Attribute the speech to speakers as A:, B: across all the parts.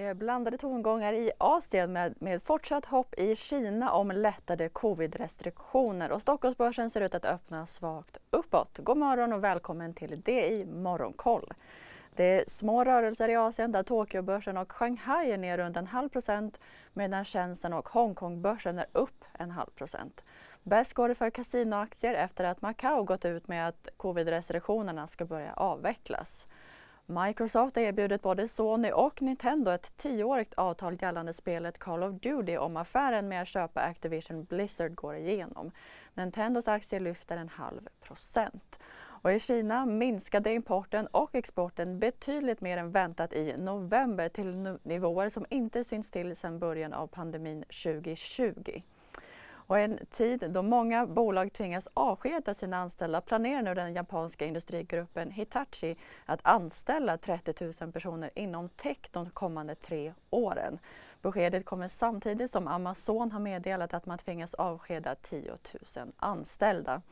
A: Eh, blandade tongångar i Asien med, med fortsatt hopp i Kina om lättade covid-restriktioner och Stockholmsbörsen ser ut att öppna svagt uppåt. God morgon och välkommen till DI Morgonkoll. Det är små rörelser i Asien där Tokyobörsen och Shanghai är ner runt en halv procent medan tjänsten och Hongkongbörsen är upp en halv procent. Bäst går det för kasinoaktier efter att Macao gått ut med att covid-restriktionerna ska börja avvecklas. Microsoft har erbjudit både Sony och Nintendo ett tioårigt avtal gällande spelet Call of Duty om affären med att köpa Activision Blizzard går igenom. Nintendos aktie lyfter en halv procent. Och I Kina minskade importen och exporten betydligt mer än väntat i november till nivåer som inte syns till sedan början av pandemin 2020. Och en tid då många bolag tvingas avskeda sina anställda planerar nu den japanska industrigruppen Hitachi att anställa 30 000 personer inom tech de kommande tre åren. Beskedet kommer samtidigt som Amazon har meddelat att man tvingas avskeda 10 000 anställda.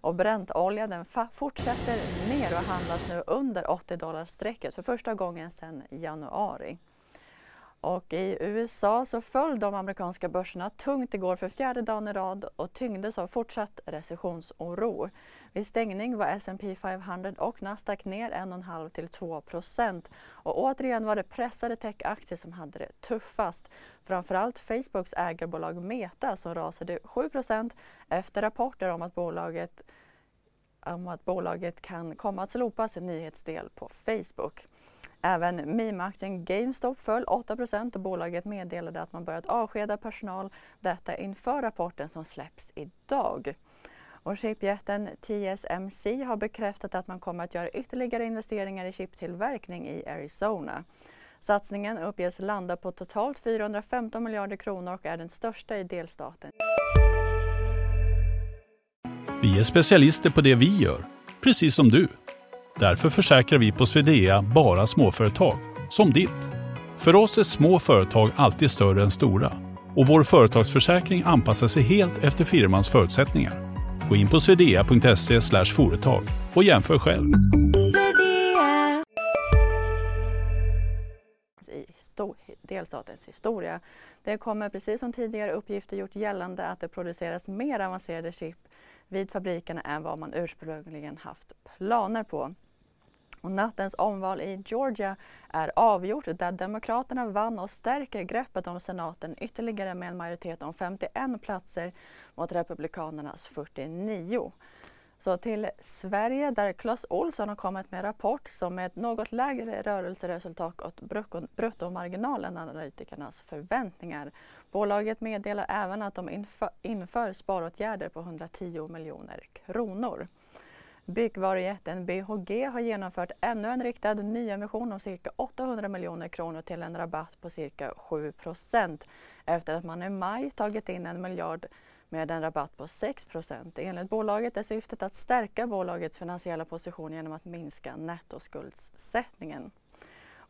A: Och Brentolja den fortsätter ner och handlas nu under 80 dollar strecket för första gången sedan januari. Och I USA så föll de amerikanska börserna tungt igår för fjärde dagen i rad och tyngdes av fortsatt recessionsoro. Vid stängning var S&P 500 och Nasdaq ner 1,5 till 2 och återigen var det pressade techaktier som hade det tuffast. Framförallt Facebooks ägarbolag Meta som rasade 7% efter rapporter om att bolaget om att bolaget kan komma att slopa sin nyhetsdel på Facebook. Även meme-aktien GameStop föll 8% och bolaget meddelade att man börjat avskeda personal. Detta inför rapporten som släpps idag. Och chipjätten TSMC har bekräftat att man kommer att göra ytterligare investeringar i chiptillverkning i Arizona. Satsningen uppges landa på totalt 415 miljarder kronor och är den största i delstaten.
B: Vi är specialister på det vi gör, precis som du. Därför försäkrar vi på Swedea bara småföretag, som ditt. För oss är små företag alltid större än stora och vår företagsförsäkring anpassar sig helt efter firmans förutsättningar. Gå in på swedea.se företag och jämför själv.
A: I delstatens historia. Det kommer precis som tidigare uppgifter gjort gällande att det produceras mer avancerade chip vid fabrikerna än vad man ursprungligen haft planer på. Och nattens omval i Georgia är avgjort där Demokraterna vann och stärker greppet om senaten ytterligare med en majoritet om 51 platser mot Republikanernas 49. Så till Sverige där Clas Olsson har kommit med rapport som med ett något lägre rörelseresultat och bruttomarginalen än analytikernas förväntningar. Bolaget meddelar även att de inför, inför sparåtgärder på 110 miljoner kronor. Byggvarujätten BHG har genomfört ännu en riktad nyemission om cirka 800 miljoner kronor till en rabatt på cirka 7 procent efter att man i maj tagit in en miljard med en rabatt på 6% Enligt bolaget är syftet att stärka bolagets finansiella position genom att minska nettoskuldsättningen.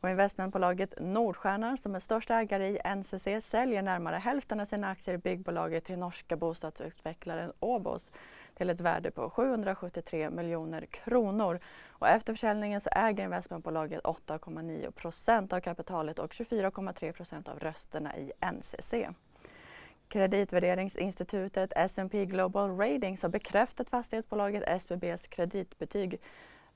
A: Och investmentbolaget Nordstjärnan som är största ägare i NCC säljer närmare hälften av sina aktier i byggbolaget till norska bostadsutvecklaren Åbos till ett värde på 773 miljoner kronor. Och efter försäljningen så äger investmentbolaget 8,9 procent av kapitalet och 24,3 procent av rösterna i NCC. Kreditvärderingsinstitutet S&P Global Ratings har bekräftat fastighetsbolaget SBBs kreditbetyg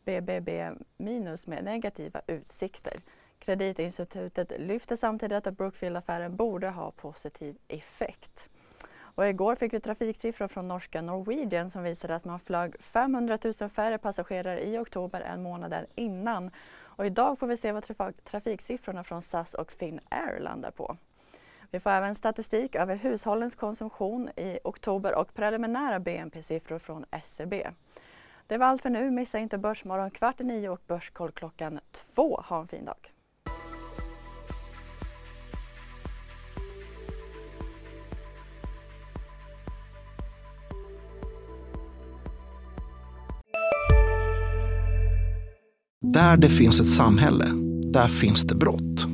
A: BBB minus med negativa utsikter. Kreditinstitutet lyfter samtidigt att Brookfield-affären borde ha positiv effekt. Och igår fick vi trafiksiffror från norska Norwegian som visade att man flög 500 000 färre passagerare i oktober än månaden innan. Och idag får vi se vad trafiksiffrorna från SAS och Finnair landar på. Vi får även statistik över hushållens konsumtion i oktober och preliminära BNP-siffror från SCB. Det var allt för nu. Missa inte Börsmorgon kvart i nio och Börskoll klockan två. Ha en fin dag.
C: Där det finns ett samhälle, där finns det brott.